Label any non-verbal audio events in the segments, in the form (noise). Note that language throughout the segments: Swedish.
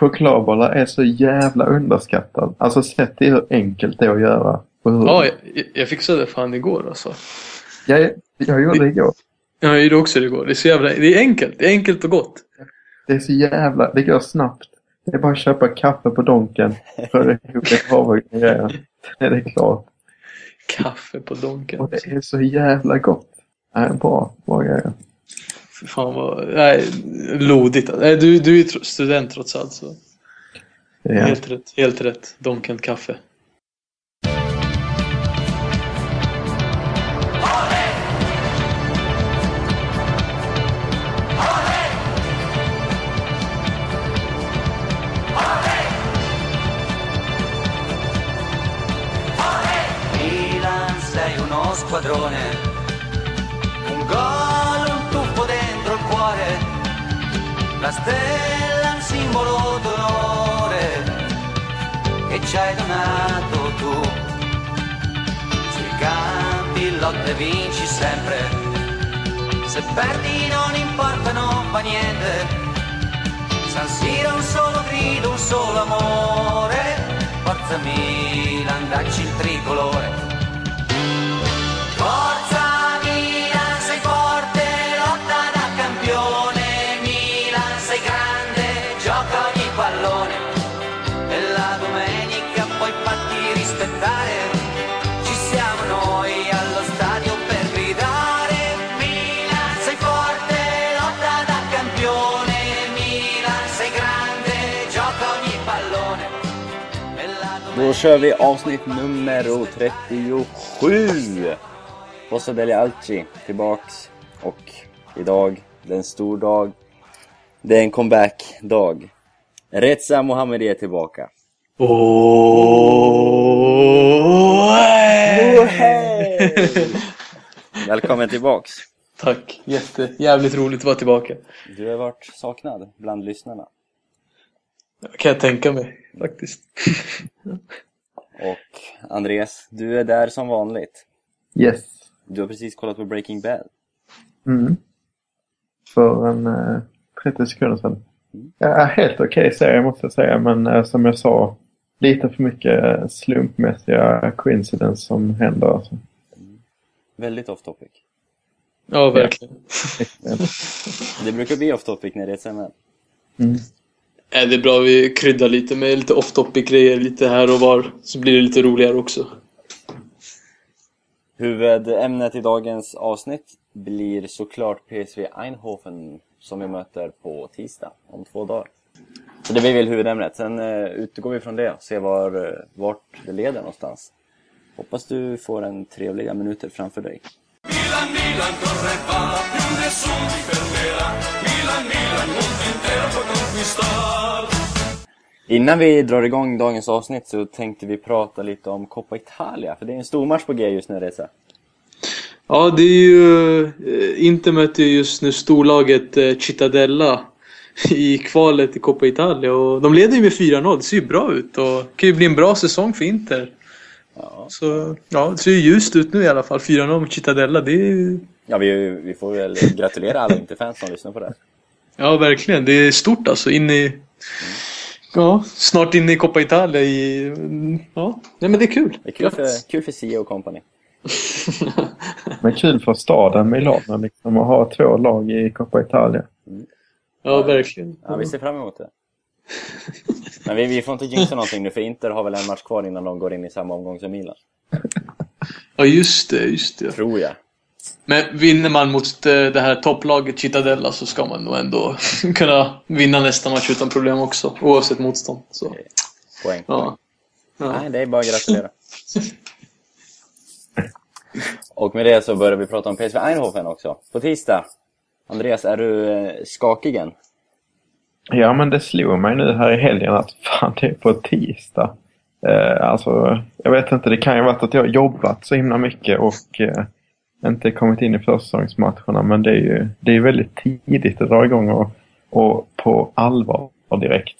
chokladbollar är så jävla underskattad. Alltså sett till hur enkelt det är att göra. Hur... Ja, jag, jag fixade fan igår alltså. Jag, jag gjorde det igår. Ja, jag gjorde också det igår. Det är så jävla... Det är enkelt. Det är enkelt och gott. Det är så jävla... Det går snabbt. Det är bara att köpa kaffe på Donken. Ihop ett havregrejer. Det är det klart. Kaffe på Donken. Och det är så jävla gott. Nej, bra. Bra grejer. Fan vad... Nej, lodigt. Nej, du, du är student trots allt så. Ja. Helt rätt. Helt rätt. Donken kaffe. Milan la stella, un simbolo d'onore che ci hai donato tu. Sui campi lotte vinci sempre, se perdi non importa, non fa niente. San Siro un solo grido, un solo amore. Forza Milan, dacci il tricolore. Kör vi avsnitt nummer 37. Fossa Deli Alci tillbaks och idag, det är en stor dag. Det är en comeback-dag. Reza Mohammedi är tillbaka. Åh! Välkommen tillbaks. Tack. Jätte, jävligt roligt att vara tillbaka. Du har varit saknad bland lyssnarna. Kan jag tänka mig faktiskt. Och Andreas, du är där som vanligt. Yes. Du har precis kollat på Breaking Bad. Mm. För en eh, 30 sekunder sedan. Ja, helt okej serie måste jag säga, men eh, som jag sa, lite för mycket eh, slumpmässiga coincidence som händer. Alltså. Väldigt off topic. Ja, verkligen. Det brukar bli off topic när det är ett. Mm. Är det är bra vi kryddar lite med lite off topic grejer lite här och var. Så blir det lite roligare också. Huvudämnet i dagens avsnitt blir såklart PSV Eindhoven som vi möter på tisdag om två dagar. Så det blir väl huvudämnet. Sen eh, utgår vi från det och ser var, eh, vart det leder någonstans. Hoppas du får en trevliga minuter framför dig. Milan, Milan, Innan vi drar igång dagens avsnitt så tänkte vi prata lite om Coppa Italia. För det är en stor match på G just nu Reza. Ja, det är ju... eh, Inter möter ju just nu storlaget eh, Cittadella i kvalet i Coppa Italia. Och de leder ju med 4-0. Det ser ju bra ut och det kan ju bli en bra säsong för Inter. Ja, Så ja, det ser ju ljust ut nu i alla fall. 4-0 mot Cittadella. Det är ju... ja vi, vi får väl gratulera alla Interfans som lyssnar på det. Ja, verkligen. Det är stort alltså. In i... Ja, snart inne i Coppa Italia i... Ja, nej men det är kul. Det är kul för, kul för Sia och company. (laughs) Men kul för staden Milano liksom, att ha två lag i Coppa Italia. Ja, verkligen. Ja, vi ser fram emot det. Men vi, vi får inte jinxa någonting nu för Inter har väl en match kvar innan de går in i samma omgång som Milan. Ja, just det. Just det. Tror jag. Men vinner man mot eh, det här topplaget Cittadella så ska man nog ändå (laughs) kunna vinna nästa match utan problem också. Oavsett motstånd. Så, Poäng. ja. Ja. Nej, det är bara att gratulera. (laughs) Och med det så börjar vi prata om PSV Eindhoven också. På tisdag. Andreas, är du eh, skakig än? Ja, men det slog mig nu här i helgen att fan, det är på tisdag. Eh, alltså, jag vet inte, det kan ju ha varit att jag har jobbat så himla mycket och eh, inte kommit in i försäsongsmatcherna. Men det är ju det är väldigt tidigt att dra igång och, och på allvar direkt.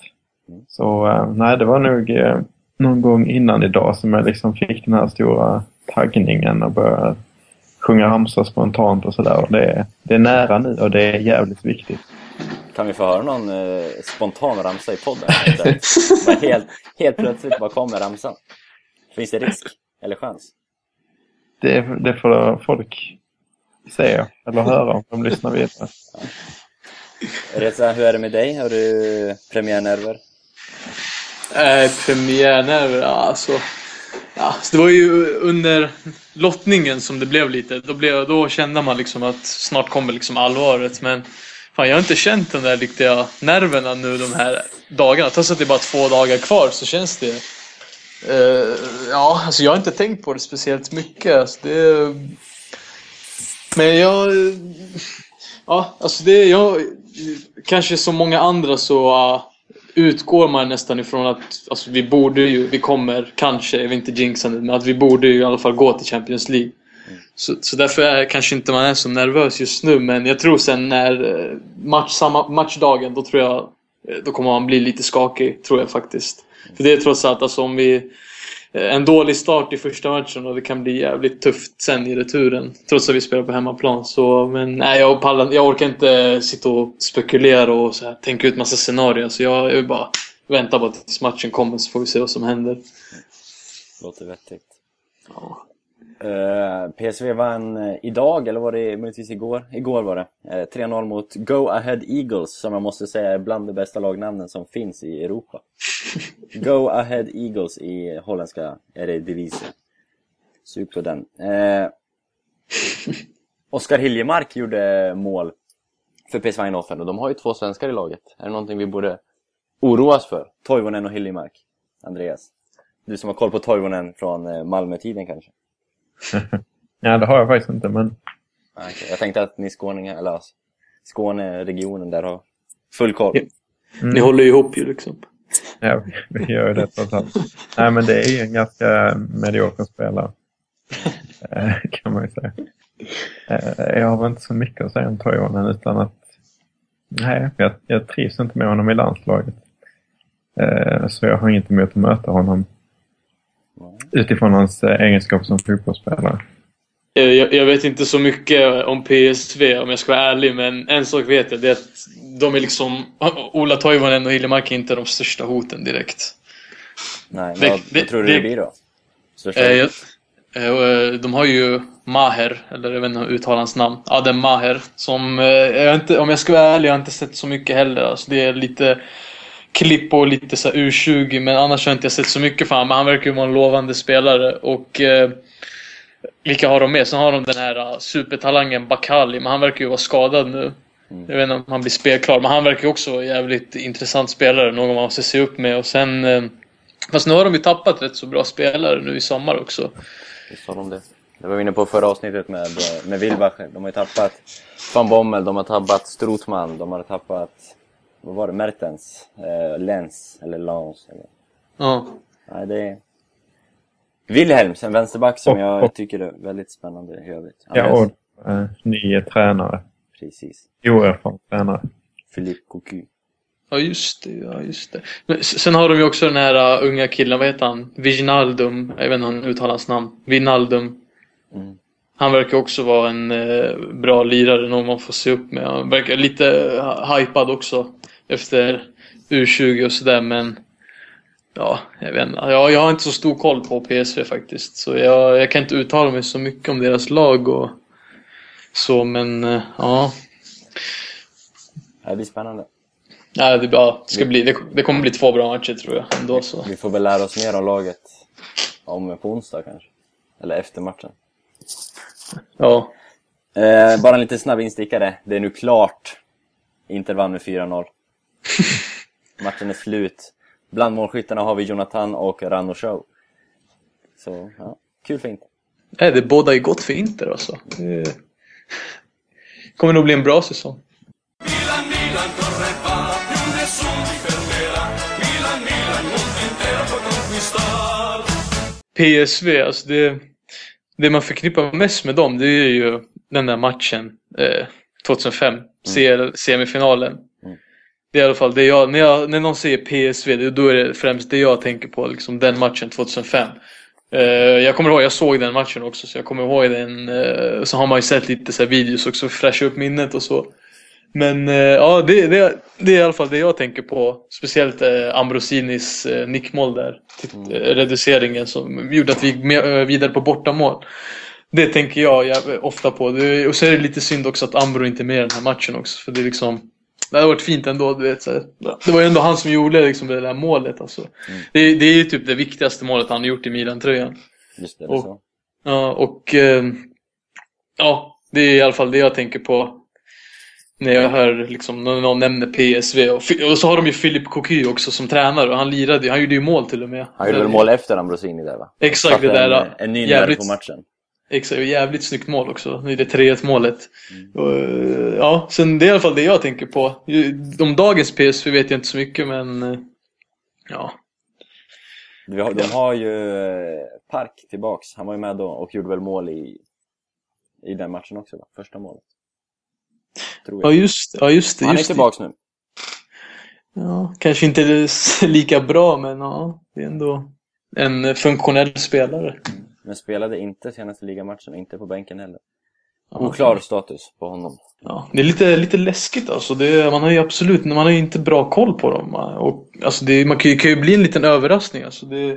Så eh, nej, det var nog eh, någon gång innan idag som jag liksom fick den här stora taggningen och började sjunga ramsor spontant och sådär. Det, är- det är nära nu och det är jävligt viktigt. Kan vi få höra någon eh, spontan ramsa i podden? (laughs) helt, helt plötsligt bara kommer ramsan. Finns det risk? Eller chans? Det, det får folk se eller höra om de lyssnar vidare. Reza, hur är det med dig? Har du premiärnerver? Eh, premiärnerver, ja, alltså. Ja, så det var ju under lottningen som det blev lite. Då, blev, då kände man liksom att snart kommer liksom allvaret. Men fan, jag har inte känt den där riktiga nerverna nu de här dagarna. Trots att det är bara två dagar kvar så känns det... Uh, ja, alltså jag har inte tänkt på det speciellt mycket. Alltså det, men jag... Ja, alltså det... Jag, kanske som många andra så uh, utgår man nästan ifrån att alltså, vi borde ju, vi kommer kanske, jag vill inte jinxa nu, men att vi borde ju i alla fall gå till Champions League. Så, så därför är, kanske inte man är så nervös just nu, men jag tror sen när eh, match, samma, matchdagen, då tror jag eh, då kommer man bli lite skakig, tror jag faktiskt. För det är trots allt, alltså om vi eh, en dålig start i första matchen och det kan bli jävligt tufft sen i returen. Trots att vi spelar på hemmaplan. Så, men nej, jag, pallar, jag orkar inte sitta och spekulera och så här, tänka ut massa scenarier. Så jag, jag vill bara vänta på tills matchen kommer så får vi se vad som händer. Låter vettigt. Eh, PSV vann eh, idag, eller var det möjligtvis igår? Igår var det. Eh, 3-0 mot Go Ahead Eagles, som jag måste säga är bland de bästa lagnamnen som finns i Europa. (laughs) Go Ahead Eagles i holländska Eredivisie. Sug på den. Eh, Oskar Hiljemark gjorde mål för PSV Eindhoven och de har ju två svenskar i laget. Är det någonting vi borde oroas för? Toivonen och Hiljemark. Andreas? Du som har koll på Toivonen från eh, Malmö-tiden kanske? (laughs) Ja, det har jag faktiskt inte, men Ah, okej. Jag tänkte att ni skåningar, eller alltså, Skåne-regionen där har full koll. Ja. Ni håller ihop ju liksom. (laughs) ja, vi gör ju det trots allt. Nej, men det är ju en ganska medioker spelare. Eh, kan man ju säga. Eh, Jag har väl inte så mycket att säga om Toivonen utan att nej, jag, jag trivs inte med honom i landslaget. Eh, Så jag har inget emot att möta honom utifrån hans eh, egenskaper som fotbollsspelare. Eh, Jag, jag vet inte så mycket om PSV om jag ska vara ärlig, men en sak vet jag. Det är att de är liksom... (laughs) Ola Toivonen och Hiljemark är inte de största hoten direkt. Nej, vad, det- vad tror du det- det blir då? Eh, jag- eh, De har ju Maher, eller jag vet inte hur jag uttalar hans namn. Adem Maher. Som, eh, jag har inte, om jag ska vara ärlig, jag har inte sett så mycket heller. Alltså det är lite klipp och lite så här U20, men annars har jag inte sett så mycket för honom. Men han verkar ju vara en lovande spelare. Och eh, vilka har de med? Sen har de den här uh, supertalangen Bakali, men han verkar ju vara skadad nu. Jag vet inte om han blir spelklar, men han verkar ju också vara jävligt intressant spelare. Någon man måste se upp med. Och sen... Eh, fast nu har de ju tappat rätt så bra spelare nu i sommar också. Visst har de det. Det var vi inne på förra avsnittet med, med Wilbacher. De har ju tappat van Bommel, de har tappat Strootman, de har tappat... Vad var det? Mertens? Eh, Lens, eller Lans. Eller. Ja. Nej, det är... Wilhelms, en vänsterback som Och- jag och- tycker är väldigt spännande i övrigt. Ja, och eh, ny tränare. Precis. Oerfaren tränare. Philippe Cocu. Ja, just det. Ja, just det. Men sen har de ju också den här uh, unga killen, vad heter han? Viginaldum. Jag vet inte hur han uttalar hans namn. Vinaldum. Mm. Han verkar också vara en eh, bra lirare, någon man får se upp med. Han verkar lite uh, hypad också efter U20 och sådär, men ja, jag vet inte. Jag, jag har inte så stor koll på PSV faktiskt, så jag, jag kan inte uttala mig så mycket om deras lag och så, men eh, ja. Det blir spännande. Nej, det, ja, ska bli, det, det kommer bli två bra matcher tror jag ändå så. Vi får väl lära oss mer om laget om på onsdag kanske. Eller efter matchen. Ja. Eh, bara en lite snabb instickare. Det är nu klart. Inter vann med 4-0. Matchen är slut. Bland målskyttarna har vi Jonathan och Rano Show. Så, ja. Kul för Inter. Nej, det båda ju gott för Inter alltså. Det (laughs) kommer nog bli en bra säsong. Milan, Milan. PSV, alltså det, det man förknippar mest med dem det är ju den där matchen eh, 2005, CL, semifinalen. Mm. Det är i alla fall det jag, när, jag, när någon säger PSV, det, då är det främst det jag tänker på, liksom den matchen 2005. Eh, jag kommer ihåg, jag såg den matchen också, så jag kommer ihåg den. Eh, så har man ju sett lite så videos också, fräscha upp minnet och så. Men eh, ja, det, det, det är i alla fall det jag tänker på. Speciellt Ambrosinis nickmål där. Eh, reduceringen som gjorde att vi gick med, vidare på bortamål. Det tänker jag jäv- ofta på. Det, och så är det lite synd också att Ambro inte är med i den här matchen också. För det är liksom... Det hade varit fint ändå, du vet. Så. Det var ju ändå han som gjorde liksom, det där målet. Alltså. Det, det är ju typ det viktigaste målet han har gjort i Milan-tröjan. Just det, det Och- så. Ja, och eh, ja, det är i alla fall det jag tänker på när jag hör liksom, när någon nämner PSV. Och, och så har de ju Philip Cocu också som tränare och han lirade ju, han gjorde ju mål till och med. Han gjorde väl mål efter Ambrosini där va? Exakt, det där, En, en ny jävligt- på matchen. Exakt, och jävligt snyggt mål också. Det är det 3-1 målet. Och, eh, ja, sen det är i alla fall det jag tänker på. Om dagens PSV vet jag inte så mycket men eh, ja. Har, de har ju eh, Park tillbaks. Han var ju med då och gjorde väl mål i, i den matchen också va? Första målet. Tror Ja jag. just, ja, just det. han är Just det. tillbaks nu. Ja, kanske inte (laughs) lika bra men ja, det är ändå en funktionell spelare. Men spelade inte senaste ligamatchen, inte på bänken heller. Oklar status på honom. Ja, det är lite, lite läskigt alltså. Det, man har ju absolut man har inte bra koll på dem. Och, alltså det, man kan ju, kan ju bli en liten överraskning. Alltså det,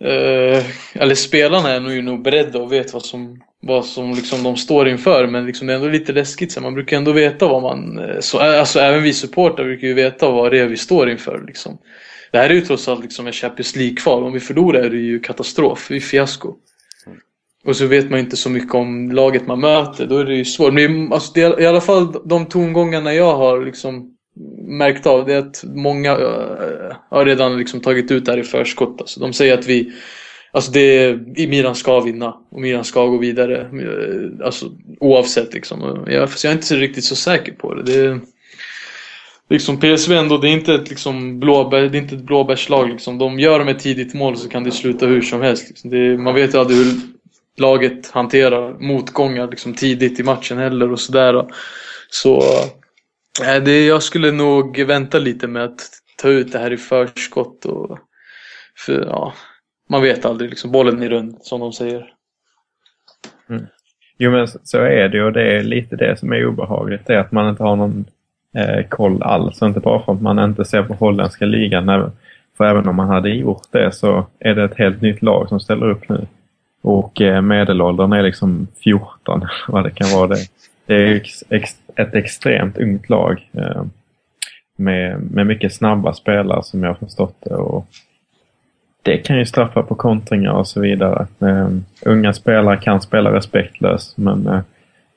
eh, eller spelarna är nog, ju nog beredda och vet vad som, vad som liksom de står inför. Men liksom det är ändå lite läskigt. Så man brukar ändå veta vad man... eh, Så, alltså även vi supportrar brukar ju veta vad det är vi står inför. Liksom. Det här är ju trots allt liksom en Champions League-kval. Om vi förlorar är det ju katastrof. Det är ju fiasko. Och så vet man inte så mycket om laget man möter. Då är det ju svårt. Men alltså, det är, i alla fall de tongångarna jag har liksom märkt av det är att många eh, har redan liksom tagit ut det här i förskott. Alltså, de säger att vi Alltså det, i Milan ska vinna och Milan ska gå vidare. Eh, alltså oavsett liksom. Jag, jag är inte så riktigt så säker på det. det är, liksom PSV ändå, det är inte ett liksom blåbär, det är inte ett blåbärslag liksom. De gör de ett tidigt mål så kan det sluta hur som helst. Liksom. Det, man vet ju aldrig hur laget hanterar motgångar liksom, tidigt i matchen heller och sådär. Så äh, det, jag skulle nog vänta lite med att ta ut det här i förskott. Och, för, ja, man vet aldrig, liksom, bollen är rund som de säger. Mm. Jo men så- är det ju och det är lite det som är obehagligt. Det är att man inte har någon eh, koll alls. Inte bara för att man inte ser på holländska ligan. För även om man hade gjort det så är det ett helt nytt lag som ställer upp nu. Och eh, medelåldern är liksom 14, (laughs) vad det kan vara det. Det är ex, ex, ett extremt ungt lag. Eh, med, med mycket snabba spelare som jag har förstått det. Och det kan ju straffa på kontringar och så vidare. Eh, unga spelare kan spela respektlöst men eh,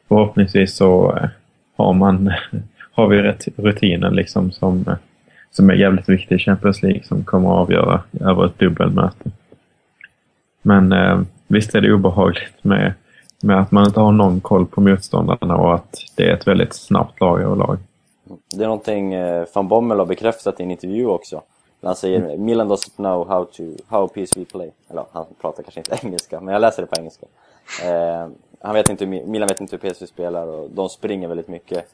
förhoppningsvis så eh, har, man, (laughs) har vi rätt rutiner liksom som, eh, som är jävligt viktig i Champions League som kommer att avgöra över ett dubbelmöte. Men eh, visst är det obehagligt med, med att man inte har någon koll på motståndarna och att det är ett väldigt snabbt lag överlag. Det är någonting eh, van Bommel har bekräftat i en intervju också. Han säger Milan doesn't know how, to, how PSV play. Eller han pratar kanske inte (laughs) engelska, men jag läser det på engelska. Eh, han vet inte Milan vet inte hur PSV spelar och de springer väldigt mycket.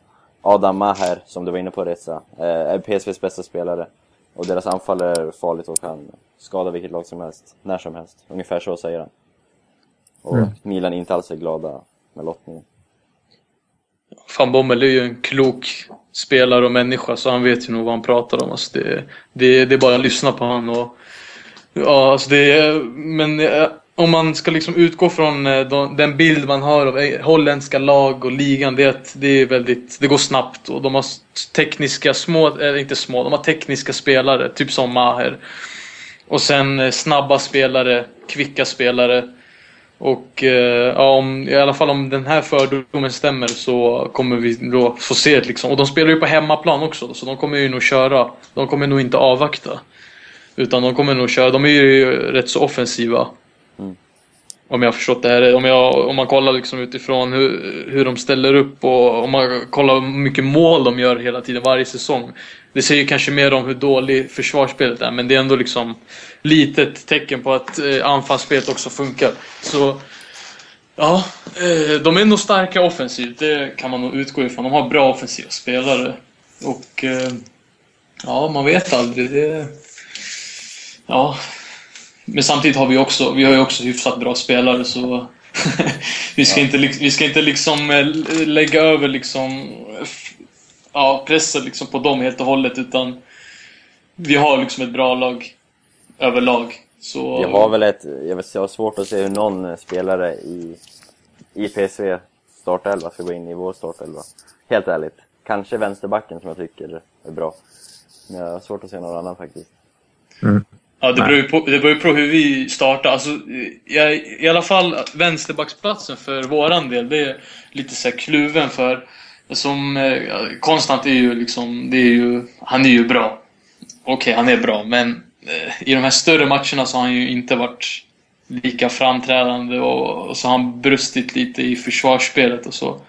Adam Maher, som du var inne på Reza, eh, är PSVs bästa spelare. Och deras anfall är farligt och kan skada vilket lag som helst, när som helst. Ungefär så säger han. Och Milan inte alls är glada med lottningen. Van Bommel är ju en klok spelare och människa så han vet ju nog vad han pratar om. Alltså det, det, det är bara att lyssna på honom. Och, ja, alltså det, är- men eh, om man ska liksom utgå från eh, de, den bild man har av holländska lag och ligan, det är att det är väldigt, det går snabbt och de har tekniska små, eller inte små, de har tekniska spelare, typ som Maher. Och sen eh, snabba spelare, kvicka spelare. Och eh, ja, om, i alla fall om den här fördomen stämmer så kommer vi då få se det liksom. Och de spelar ju på hemmaplan också så de kommer ju nog köra. De kommer nog inte avvakta. Utan de kommer nog köra. De är ju rätt så offensiva. Om jag har förstått det här. Om, jag, om man kollar liksom utifrån hur, hur de ställer upp och om man kollar hur mycket mål de gör hela tiden, varje säsong. Det säger kanske mer om hur dålig försvarsspelet är, men det är ändå liksom litet tecken på att eh, anfallsspelet också funkar. Så ja, eh, de är nog starka offensivt, det kan man nog utgå ifrån. De har bra offensiva spelare. Och eh, ja, man vet aldrig. Det, ja, men samtidigt har vi också, vi har ju också hyfsat bra spelare så (laughs) vi ska, inte, lik- vi ska inte liksom eh, lägga över liksom ja, pressa liksom på dem helt och hållet utan vi har liksom ett bra lag överlag. Så, Vi har väl ett, jag, vet, jag har svårt att se hur någon spelare i, i PSV startelva ska gå in i vår startelva. Helt ärligt. Kanske vänsterbacken som jag tycker är bra. Men jag har svårt att se någon annan faktiskt. Ja, det beror ju på, det beror på hur vi startar. Alltså, jag, I alla fall vänsterbacksplatsen för våran del, det är lite så här kluven för som eh, Konstant är ju liksom, det är ju, han är ju bra. Okej, han är bra, men eh, i de här större matcherna så har han ju inte varit lika framträdande och, och så har han brustit lite i försvarsspelet och så.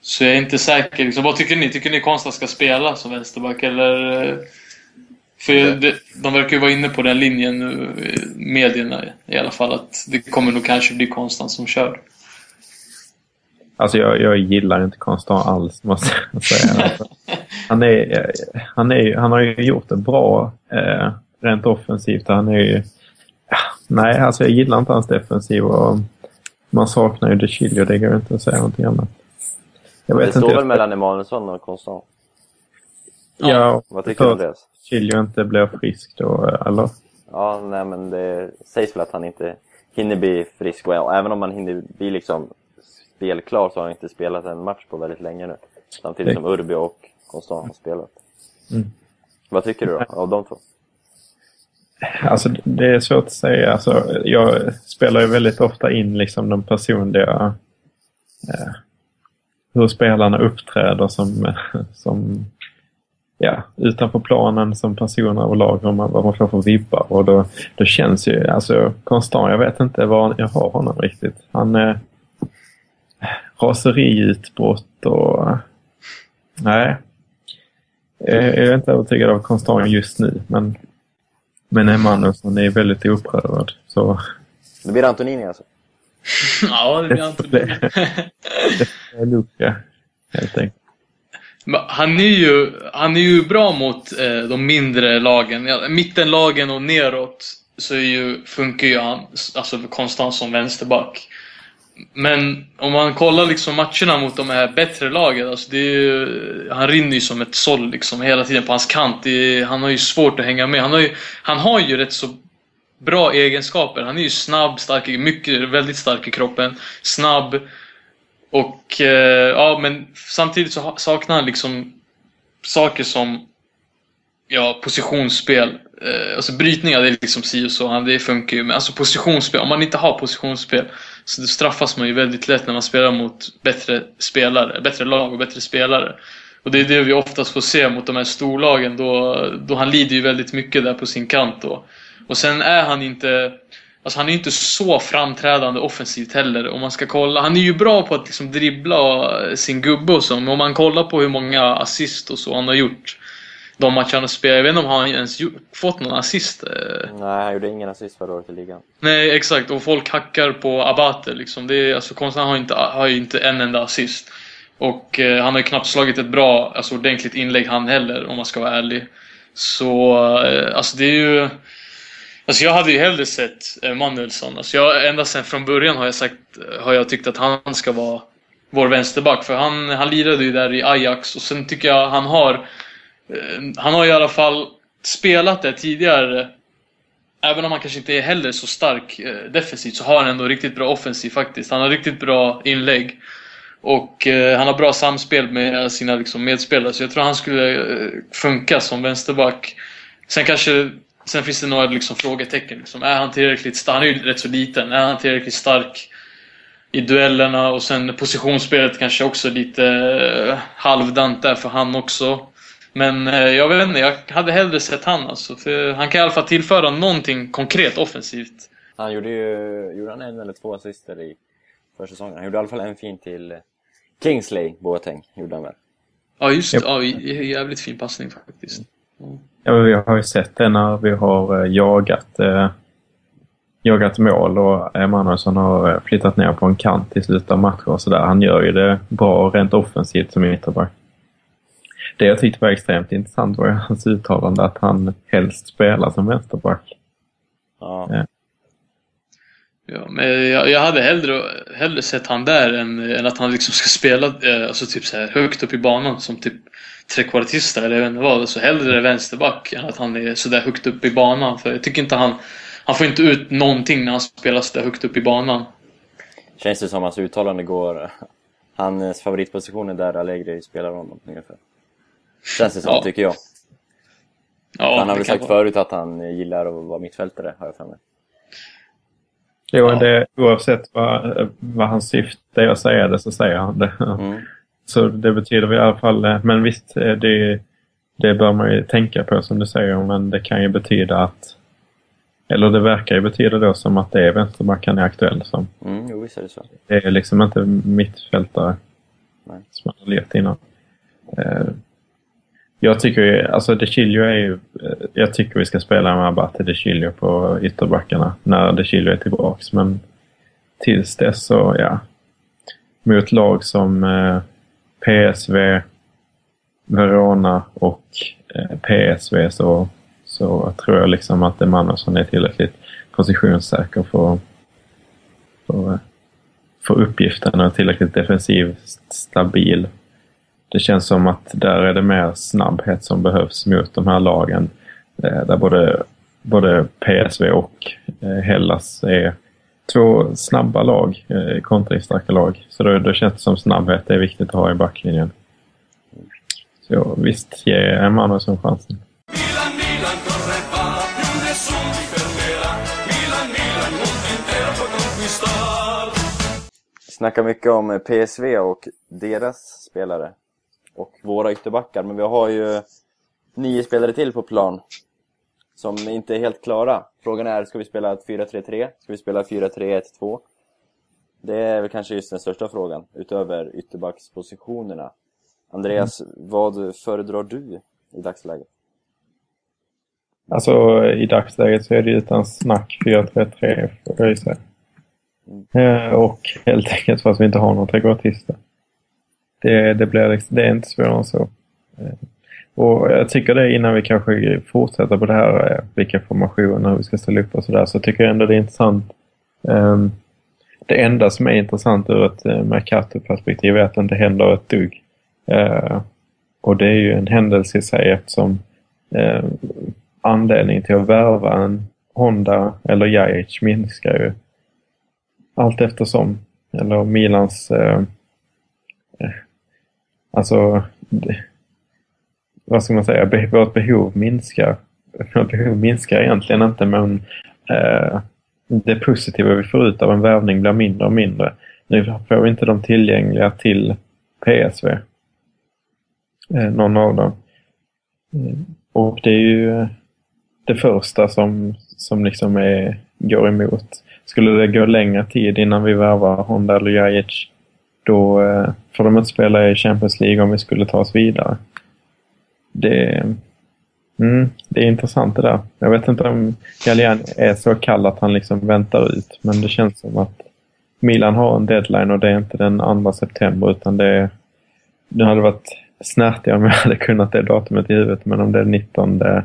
Så jag är inte säker. Liksom, vad tycker ni? Tycker ni Konstant ska spela som vänsterback eller? För det, de verkar ju vara inne på den linjen nu, medierna i alla fall, att det kommer nog kanske bli Konstant som kör. Alltså jag, jag gillar inte Konstant alls måste jag säga. Alltså, (laughs) han, är, han, är, han har ju gjort det bra eh, rent offensivt. Han är ju, ja, nej, alltså jag gillar inte hans defensiv och man saknar ju De Chilio. Det går inte att säga någonting annat. Jag Det vet står inte. väl mellan Emanuelsson och Konstant? Ja, Vad tycker du för Andreas? Chilio inte blir frisk då, eller? Ja, nej men det sägs väl att han inte hinner bli frisk och även om han hinner bli liksom spelklar så har han inte spelat en match på väldigt länge nu. Samtidigt som Urbi och Konstant har spelat. Mm. Vad tycker du då, av de två? Alltså det är svårt att säga. Alltså, jag spelar ju väldigt ofta in liksom de personliga... Eh, hur spelarna uppträder som, (laughs) som ja, utanför planen som personer och lag och man- vad man får för vibbar. Och då, då känns ju, alltså konstant, jag vet inte var jag har honom riktigt. Han eh, raseriutbrott och nej. Eh, Jag är inte övertygad av konstant just nu men men Emanuelsson är väldigt upprörd. Så Det blir Antonini alltså? ja, det blir det, Anton. det, det är Luka helt enkelt. Han är ju, han är ju bra mot eh, de mindre lagen. Ja, mittenlagen och neråt så är ju, funkar ju han alltså, konstant som vänsterback. Men om man kollar liksom matcherna mot de här bättre lagen, alltså det är ju, han rinner ju som ett såll liksom hela tiden på hans kant. Det är, han har ju svårt att hänga med. Han har ju, han har ju rätt så bra egenskaper. Han är ju snabb, stark, mycket, väldigt stark i kroppen. Snabb. Och eh, ja, men samtidigt så saknar han liksom saker som ja, positionsspel. Eh, alltså brytningar, det är liksom si och så, det funkar ju. Men alltså positionsspel, om man inte har positionsspel så straffas man ju väldigt lätt när man spelar mot bättre spelare, bättre lag och bättre spelare. Och det är det vi oftast får se mot de här storlagen då, då han lider ju väldigt mycket där på sin kant då. Och sen är han inte Alltså han är inte så framträdande offensivt heller. Om man ska kolla. Han är ju bra på att liksom dribbla sin gubbe och så. Men om man kollar på hur många assist och så han har gjort. De matcher han har spelat. Jag vet inte om han ens fått någon assist. eh. Nej, han gjorde ingen assist förra året i ligan. Nej, exakt. Och folk hackar på Abate liksom. Det är, alltså, Konstant har, inte, har ju inte en enda assist. Och eh, han har ju knappt slagit ett bra, alltså ordentligt inlägg han heller, om man ska vara ärlig. Så, eh, alltså det är ju... Alltså jag hade ju hellre sett eh, Manuelsson. Alltså jag, ända sedan från början har jag sagt, har jag tyckt att han ska vara vår vänsterback. För han, han lirade ju där i Ajax och sen tycker jag han har... Eh, han har i alla fall spelat där tidigare Även om han kanske inte är heller så stark eh, defensivt så har han ändå riktigt bra offensiv faktiskt. Han har riktigt bra inlägg. Och han har bra samspel med sina liksom, medspelare. Så jag tror han skulle funka som vänsterback. Sen kanske Sen finns det några liksom, frågetecken. Liksom. Är han tillräckligt stark? Han är ju rätt så liten. Är han tillräckligt stark i duellerna? Och sen positionsspelet kanske också lite eh, halvdant där för han också. Men eh, jag vet inte, jag hade hellre sett han alltså. För han kan i alla fall tillföra någonting konkret offensivt. Han gjorde ju gjorde han en eller två assister i försäsongen. Han gjorde i alla fall en fin till Kingsley Boateng. Gjorde han väl? Ja just det, ja, jävligt fin passning faktiskt. Ja, men vi har ju sett det när vi har eh, jagat, eh, jagat mål och Emanuelsson har eh, flyttat ner på en kant i slutet av matcher och sådär. Han gör ju det bra rent offensivt som ytterback. Det jag tyckte var extremt intressant var ju hans uttalande att han helst spelar som vänsterback. Ja. Ja. Ja, men jag, jag hade hellre, hellre sett han där än, än att han liksom ska spela eh, alltså typ så här högt upp i banan som typ trekvartista eller jag vet inte vad. Så hellre vänsterback än att han är sådär högt upp i banan. För jag tycker inte han... Han får inte ut någonting när han spelar sådär högt upp i banan. Känns det som hans uttalande går... Hans favoritposition är där Allegri spelar honom ungefär. Känns det som, Ja. tycker jag. Ja, han har väl sagt vara. förut att han gillar att vara mittfältare, har jag för mig. Jo, Ja. det, oavsett vad, vad hans syfte är att säga det så säger han det. Mm. (laughs) Så det betyder i alla fall, eh, men visst, eh, det, det bör man ju tänka på som du säger, men det kan ju betyda att, eller det verkar ju betyda då som att det är vänsterback han är aktuell som. Mm, jo, visst är det så. Det är liksom inte mittfältare Nej. som man har levt innan. Eh, jag tycker alltså De Chilio är ju, eh, jag tycker vi ska spela med Abate De Chilio på ytterbackarna när De Chilio är tillbaks. Men tills dess så, ja. Mot lag som eh, PSV, Verona och eh, PSV så, så tror jag liksom att Emanuelsson är tillräckligt positionssäker för, för, för uppgiften och tillräckligt defensivt stabil. Det känns som att där är det mer snabbhet som behövs mot de här lagen. Eh, där både, både PSV och eh, Hellas är två snabba lag, eh, kontringsstarka lag. Så då, då känns det som snabbhet är viktigt att ha i backlinjen. Så visst, ge Emanuelsson chansen. Vi snackar mycket om PSV och deras spelare. Och våra ytterbackar, men vi har ju nio spelare till på plan. Som inte är helt klara. Frågan är, ska vi spela ett 4-3-3? Ska vi spela 4-3-1-2? Det är väl kanske just den största frågan, utöver ytterbackspositionerna. Andreas, vad föredrar du i dagsläget? Alltså i dagsläget så är det utan snack 4-3-3 får jag ju säga. Eh, och helt enkelt för att vi inte har någon trekvartista. Det, det, blir, liksom- det är inte svårare än så. Eh, och jag tycker det innan vi kanske fortsätter på det här, eh, vilka formationer vi ska ställa upp och sådär, så tycker jag ändå det är intressant. Ehm, det enda som är intressant ur ett eh, Mercato-perspektiv är att det inte händer ett dugg. Och det är ju en händelse i sig eftersom anledningen till att värva en Honda eller Jajic minskar ju allt eftersom. Eller Milans... Alltså... Det, vad ska man säga? Be, vårt behov minskar. (laughs) Vårt behov minskar egentligen inte men eh, det positiva vi får ut av en värvning blir mindre och mindre. Nu får vi inte de tillgängliga till PSV. Eh, någon av dem. Eh, och det är ju eh, det första som, som liksom är, går emot. Skulle det gå längre tid innan vi värvar Honda eller Jajic då eh, får de inte spela i Champions League om vi skulle ta oss vidare. Det, mm, det är intressant det där. Jag vet inte om Galliani är så kall att han liksom väntar ut men det känns som att Milan har en deadline och det är inte den 2 september utan det är det hade varit snärtigare om jag hade kunnat det datumet i huvudet men om det är 19 eh,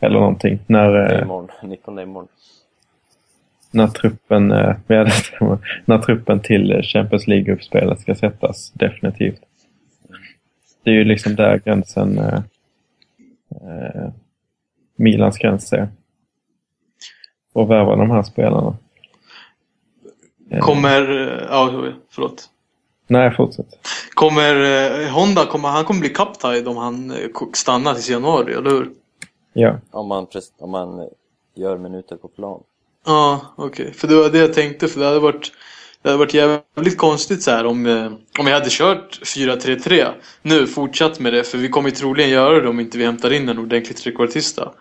eller någonting. När, eh, Det är eh, imorgon, 19 imorgon när truppen, eh, (laughs) när truppen till Champions League-uppspelet ska sättas. Definitivt. Det är ju liksom där gränsen eh, eh, Milans gräns är. Och värva de här spelarna. Eh, Kommer... Ja, förlåt. Nej, fortsätt. Kommer Honda, kommer, han kommer bli kapten om han stannar tills januari, eller hur? Ja. Om man, om man gör minuter på plan. Ja, okej. För det var det jag tänkte, för det hade varit, det hade varit jävligt konstigt så här om, eh, om jag hade kört 4-3-3 nu, fortsatt med det, för vi kommer ju troligen göra det om inte vi hämtar in en ordentlig trekvartista.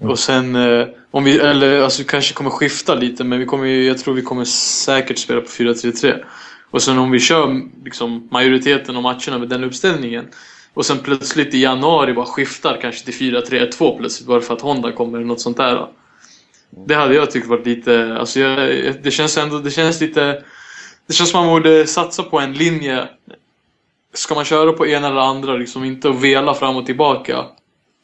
Och sen, eh, om vi, eller alltså vi kanske kommer skifta lite, men vi kommer jag tror vi kommer säkert spela på 4-3-3. Och sen om vi kör liksom majoriteten av matcherna med den uppställningen och sen plötsligt i januari bara skiftar kanske till 4-3-2 plötsligt bara för att Honda kommer eller något sånt där. Då. Det hade jag tyckt varit lite, alltså jag, det känns ändå, det känns lite, det känns som man borde satsa på en linje. Ska man köra på ena eller andra, liksom inte att vela fram och tillbaka.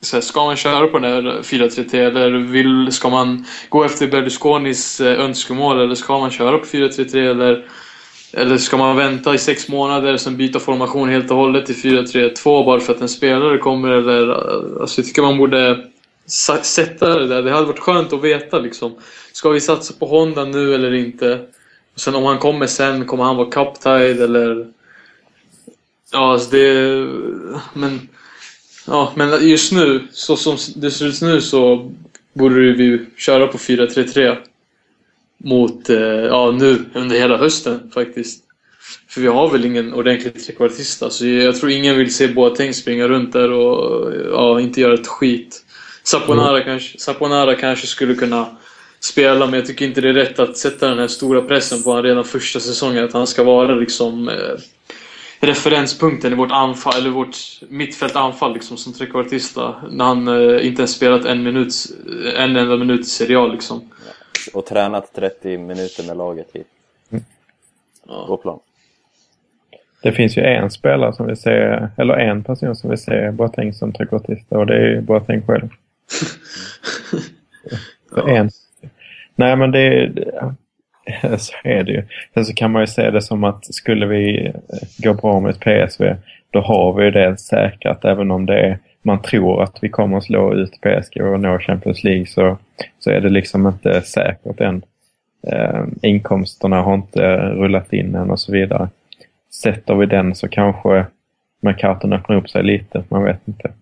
Så här, ska man köra på den här 4-3-3 eller vill, ska man gå efter Berlusconis eh, önskemål eller ska man köra på 4-3-3 eller Eller ska man vänta i sex månader och sen byta formation helt och hållet till 4-3-2 bara för att en spelare kommer? Eller, eh, alltså, jag tycker man borde sätta det där. Det hade varit skönt att veta liksom. Ska vi satsa på Honda nu eller inte? Och sen om han kommer sen, kommer han vara cup-tied eller... Ja, alltså det... Men... Ja, men just nu, så som det ser ut nu så borde vi köra på 4-3-3 mot, eh, ja nu under hela hösten faktiskt. För vi har väl ingen ordentlig trekvartist alltså. jag tror ingen vill se Boateng springa runt där och ja, inte göra ett skit. Saponara, kanske, Saponara kanske skulle kunna spela men jag tycker inte det är rätt att sätta den här stora pressen på honom redan första säsongen att han ska vara liksom eh, referenspunkten i vårt anfall, eller vårt mittfältanfall liksom som trekvartista när han eh, inte ens spelat en minut, en enda minut i Serie A liksom. Och tränat 30 minuter med laget i Ja. på plan. Det finns ju en spelare som vill se, eller en person som vill se Boateng som trekvartista och det är ju Boateng själv. Så en. Nej men det, så är det ju. Sen så kan man ju se det som att skulle vi eh, gå bra med PSV då har vi det säkrat även om det är, man tror att vi kommer att slå ut PSG och nå Champions League så, så är det liksom inte säkert än. Eh, inkomsterna har inte rullat in än och så vidare. Sätter vi den så kanske McCartan öppnar upp sig lite. Man vet inte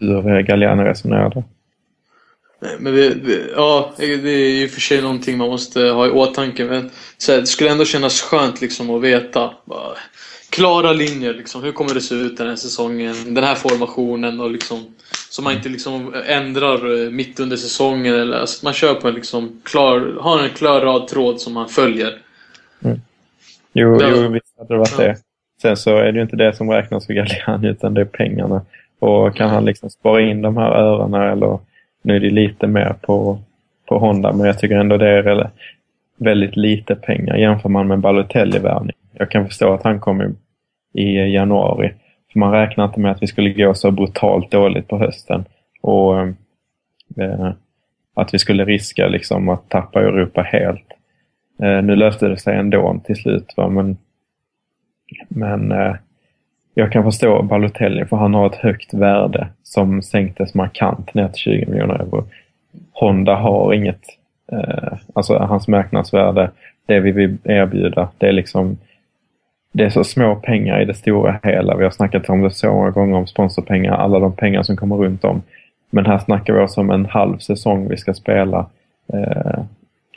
hur Galliano resonerar där. Nej, Men det, det, ja, det är ju för sig någonting man måste ha i åtanke. Men så här, det skulle ändå kännas skönt liksom att veta. Bara, klara linjer. Liksom, hur kommer det se ut den här säsongen? Den här formationen. Och liksom, så man inte liksom ändrar eh, mitt under säsongen. Eller, alltså, man kör på en liksom klar, har en klar rad tråd som man följer. Jo, Ja. jo visst hade det varit Ja. det. Sen så är det ju inte det som räknas för Galliani utan det är pengarna. Och kan han liksom spara in de här örena eller nu är det lite mer på, på Honda men jag tycker ändå det är väldigt lite pengar jämför man med Balotelli-värvning. Jag kan förstå att han kom i, i januari. För man räknar inte med att vi skulle gå så brutalt dåligt på hösten. Och eh, att vi skulle riska liksom att tappa Europa helt. Eh, nu löste det sig ändå till slut. Va? Men, men eh, jag kan förstå Balotelli för han har ett högt värde som sänktes markant ner till 20 miljoner euro. Honda har inget, eh, alltså hans marknadsvärde, det vi vill erbjuda, det är liksom det är så små pengar i det stora hela. Vi har snackat om det så många gånger om sponsorpengar, alla de pengar som kommer runt om. Men här snackar vi också om en halv säsong vi ska spela. Eh,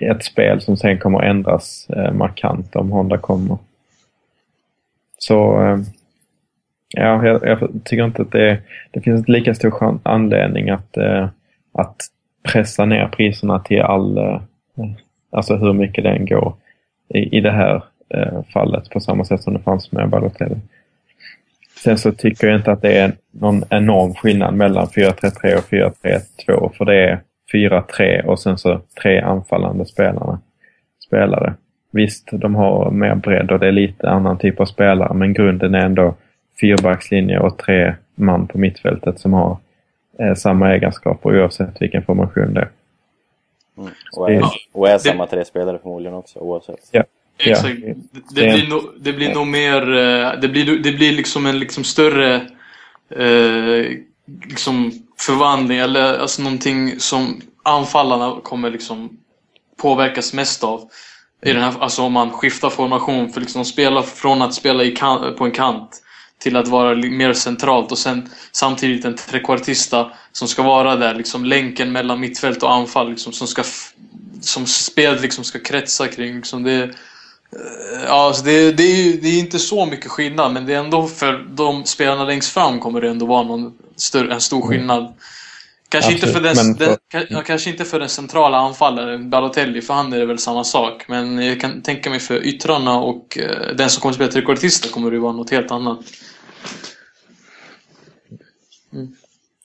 ett spel som sen kommer ändras eh, markant om Honda kommer. Så eh, ja, jag, jag tycker inte att det, det finns inte lika stor anledning att, eh, att pressa ner priserna till all, eh, alltså hur mycket den går i, i det här eh, fallet på samma sätt som det fanns med Balotelli. Sen så tycker jag inte att det är någon enorm skillnad mellan 4-3-3 och 4-3-2 för det är 4-3 och sen så tre anfallande spelarna, spelare. Visst, de har mer bredd och det är lite annan typ av spelare men grunden är ändå fyrbackslinje och tre man på mittfältet som har eh, samma egenskaper oavsett vilken formation det är. Mm. Och, är, Det- och är samma tre spelare förmodligen också oavsett. Ja. Exakt. Ja. Det, blir nog, det blir nog mer... eh, Det blir, det blir liksom en liksom större eh, liksom förvandling eller alltså någonting som anfallarna kommer liksom påverkas mest av. I den här, alltså om man skiftar formation för liksom spela från att spela i kan, på en kant till att vara mer centralt och sen samtidigt en trekvartista som ska vara där, liksom länken mellan mittfält och anfall liksom, som ska som spelet liksom ska kretsa kring. Liksom det, Eh, Ja, alltså det, det, är, ju- det är inte så mycket skillnad, men det är ändå för de spelarna längst fram kommer det ändå vara någon större, en stor skillnad. Kanske inte, för Absolut, den, för- den, ja, kanske inte för den centrala anfallaren, Balotelli, för han är det väl samma sak. Men jag kan tänka mig för yttrarna och eh, den som kommer spela trekvartista kommer det vara något helt annat.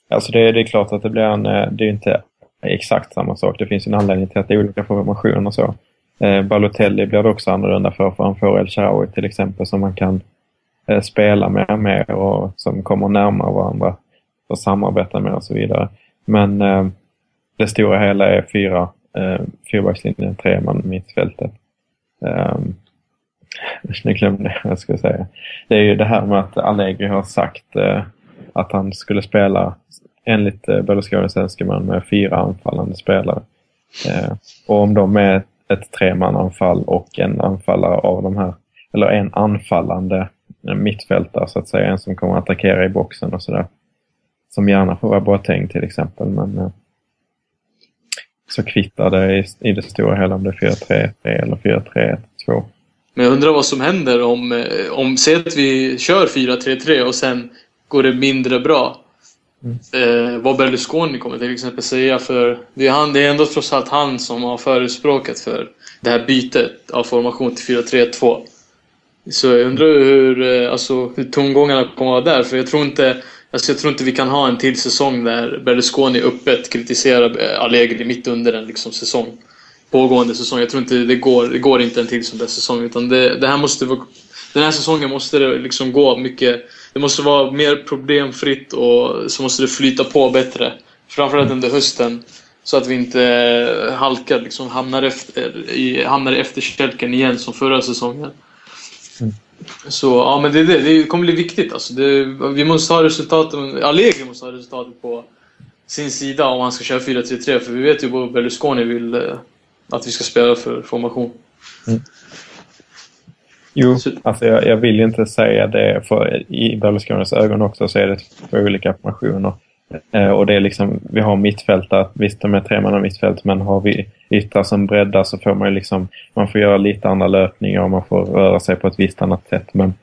Alltså det, det är klart att det blir en, eh, det är inte exakt samma sak. Det finns en anledning till att det är olika formationer och så. Eh, Balotelli blir det också annorlunda för, för han får El Shaarawy till exempel som man kan eh, spela med mer och som kommer närmare varandra och samarbeta med och så vidare. Men eh, det stora hela är fyra, eh, fyrbackslinjen, tre man mittfältet. Eh, (laughs) nu glömde jag vad jag skulle säga. Det är ju det här med att Allegri har sagt eh, att han skulle spela enligt eh, Berlusconis önskemål med fyra anfallande spelare. Eh, och om de är ett tremananfall och en anfallare av de här, eller en anfallande eh, mittfältare så att säga, en som kommer att attackera i boxen och sådär. Som gärna får vara Boateng till exempel, men eh, så kvittar det i, i det stora hela om det är 4-3-3 eller 4-3-1-2. Men jag undrar vad som händer om, eh, om säg att vi kör 4-3-3 och sen går det mindre bra. Eh, vad Berlusconi kommer till exempel säga för det är, han, det är ändå trots allt han som har förespråkat för det här bytet av formation till 4-3-2. Så jag undrar hur, eh, alltså, hur tongångarna kommer att vara där för jag tror inte Alltså jag tror inte vi kan ha en till säsong där Berlusconi öppet kritiserar eh, Allegri mitt under en liksom, säsong. Pågående säsong. Jag tror inte det går, det går inte en till sån där säsong. Utan det, det här måste den här säsongen måste det liksom gå mycket... Det måste vara mer problemfritt och så måste det flyta på bättre. Framförallt under hösten. Så att vi inte halkar, liksom hamnar, efter, i, hamnar i efterkälken igen som förra säsongen. Så ja, men det, är det, det kommer bli viktigt. Alltså. Det, vi måste ha resultaten, Allegri måste ha resultatet på sin sida om han ska köra 4-3-3. För vi vet ju vad Berlusconi vill eh, att vi ska spela för formation. Jo, Så- alltså jag, jag vill inte säga det, för i Berlusconis ögon också så är det två olika formationer. Eh, och det är liksom, vi har mittfältare, visst de är tre man mittfält, men har vi yttrar som breddar så får man ju liksom, man får göra lite andra löpningar och man får röra sig på ett visst annat sätt. Men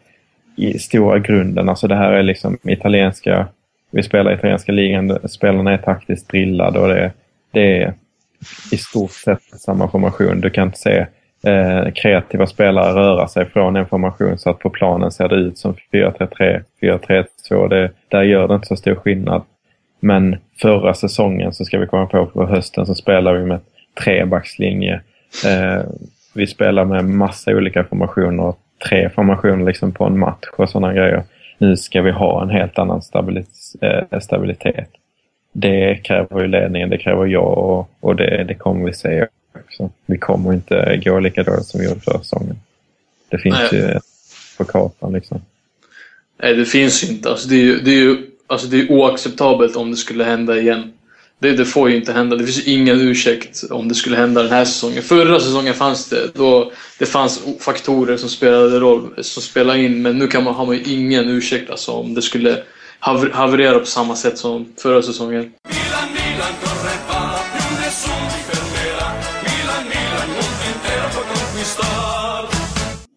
i stora grunden, alltså det här är liksom italienska, vi spelar italienska ligan, spelarna är taktiskt drillade och det, det är i stort sett samma formation. Du kan inte se eh, kreativa spelare röra sig från en formation så att på planen ser det ut som 4-3-3, 4-3-2. Det, där gör det inte så stor skillnad. Men förra säsongen så ska vi komma på på hösten så spelar vi med trebackslinje. Eh, vi spelar med massa olika formationer. Tre formationer liksom på en match och sådana grejer. Nu ska vi ha en helt annan stabilis- eh, stabilitet. Det kräver ju ledningen, det kräver jag och, och det, det kommer vi se också. Vi kommer inte gå lika dåligt som vi gjorde förra säsongen. Det finns Nej. ju på kartan liksom. Nej, det finns ju inte. Alltså, det är ju, det är ju alltså, det är oacceptabelt om det skulle hända igen. Det, det får ju inte hända. Det finns ju ingen ursäkt om det skulle hända den här säsongen. Förra säsongen fanns det. Då det fanns faktorer som spelade roll, som spelade in. Men nu kan man, har man ju ingen ursäkt alltså, om det skulle haver, haverera på samma sätt som förra säsongen.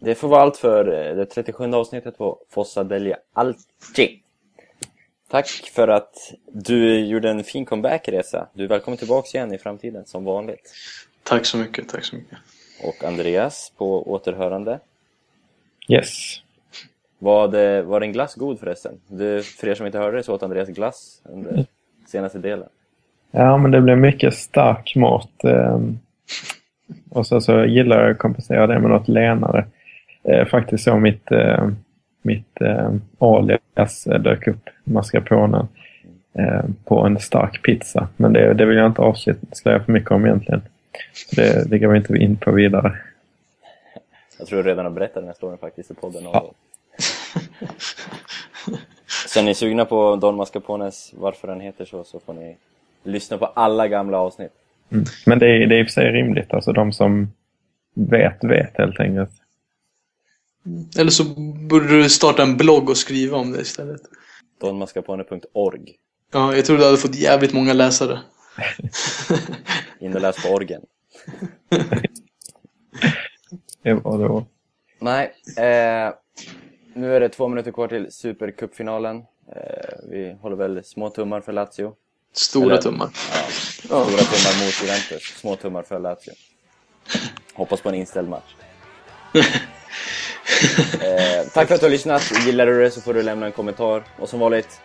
Det får vara allt för eh, det 37 avsnittet på Fossa Delia Alci. Tack för att du gjorde en fin comeback Resa. Du är välkommen tillbaks igen i framtiden som vanligt. Tack så mycket, tack så mycket. Och Andreas på återhörande. Yes. Var, det, var din glass god förresten? Du, för er som inte hörde det så åt Andreas glass under senaste delen. Ja, men det blev mycket stark mat. ehm, Och så, så gillar jag att kompensera det med något lenare. Eh, Faktiskt så mitt, eh, mitt eh, alias eh, dök upp, mascarponen, eh, på en stark pizza. Men det, det vill jag inte avslöja för mycket om egentligen. Så det, det går vi inte in på vidare. Jag tror jag redan har berättat den här storyn faktiskt i podden någon Ja. (laughs) Så är ni sugna på Don Mascarpones, varför den heter så, så får ni lyssna på alla gamla avsnitt. Mm. Men det är, det är i och för sig rimligt. Alltså de som vet, vet helt enkelt. Eller så borde du starta en blogg och skriva om det istället. Donmascarpone.org. Ja, jag tror du hade fått jävligt många läsare. (laughs) In och läs på orgen. Det var då. Nej, eh, nu är det två minuter kvar till Supercupfinalen. Eh, vi håller väl små tummar för Lazio. Stora Eller- tummar. Ja, Ja. stora tummar mot Juventus, små tummar för Lazio. Hoppas på en inställd match. (laughs) Eh, tack för att du har lyssnat. Gillar du det så får du lämna en kommentar. Och som vanligt,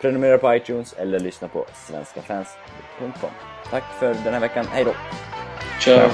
prenumerera på iTunes eller lyssna på svenskafans.com. Tack för den här veckan. Hej då! Ciao.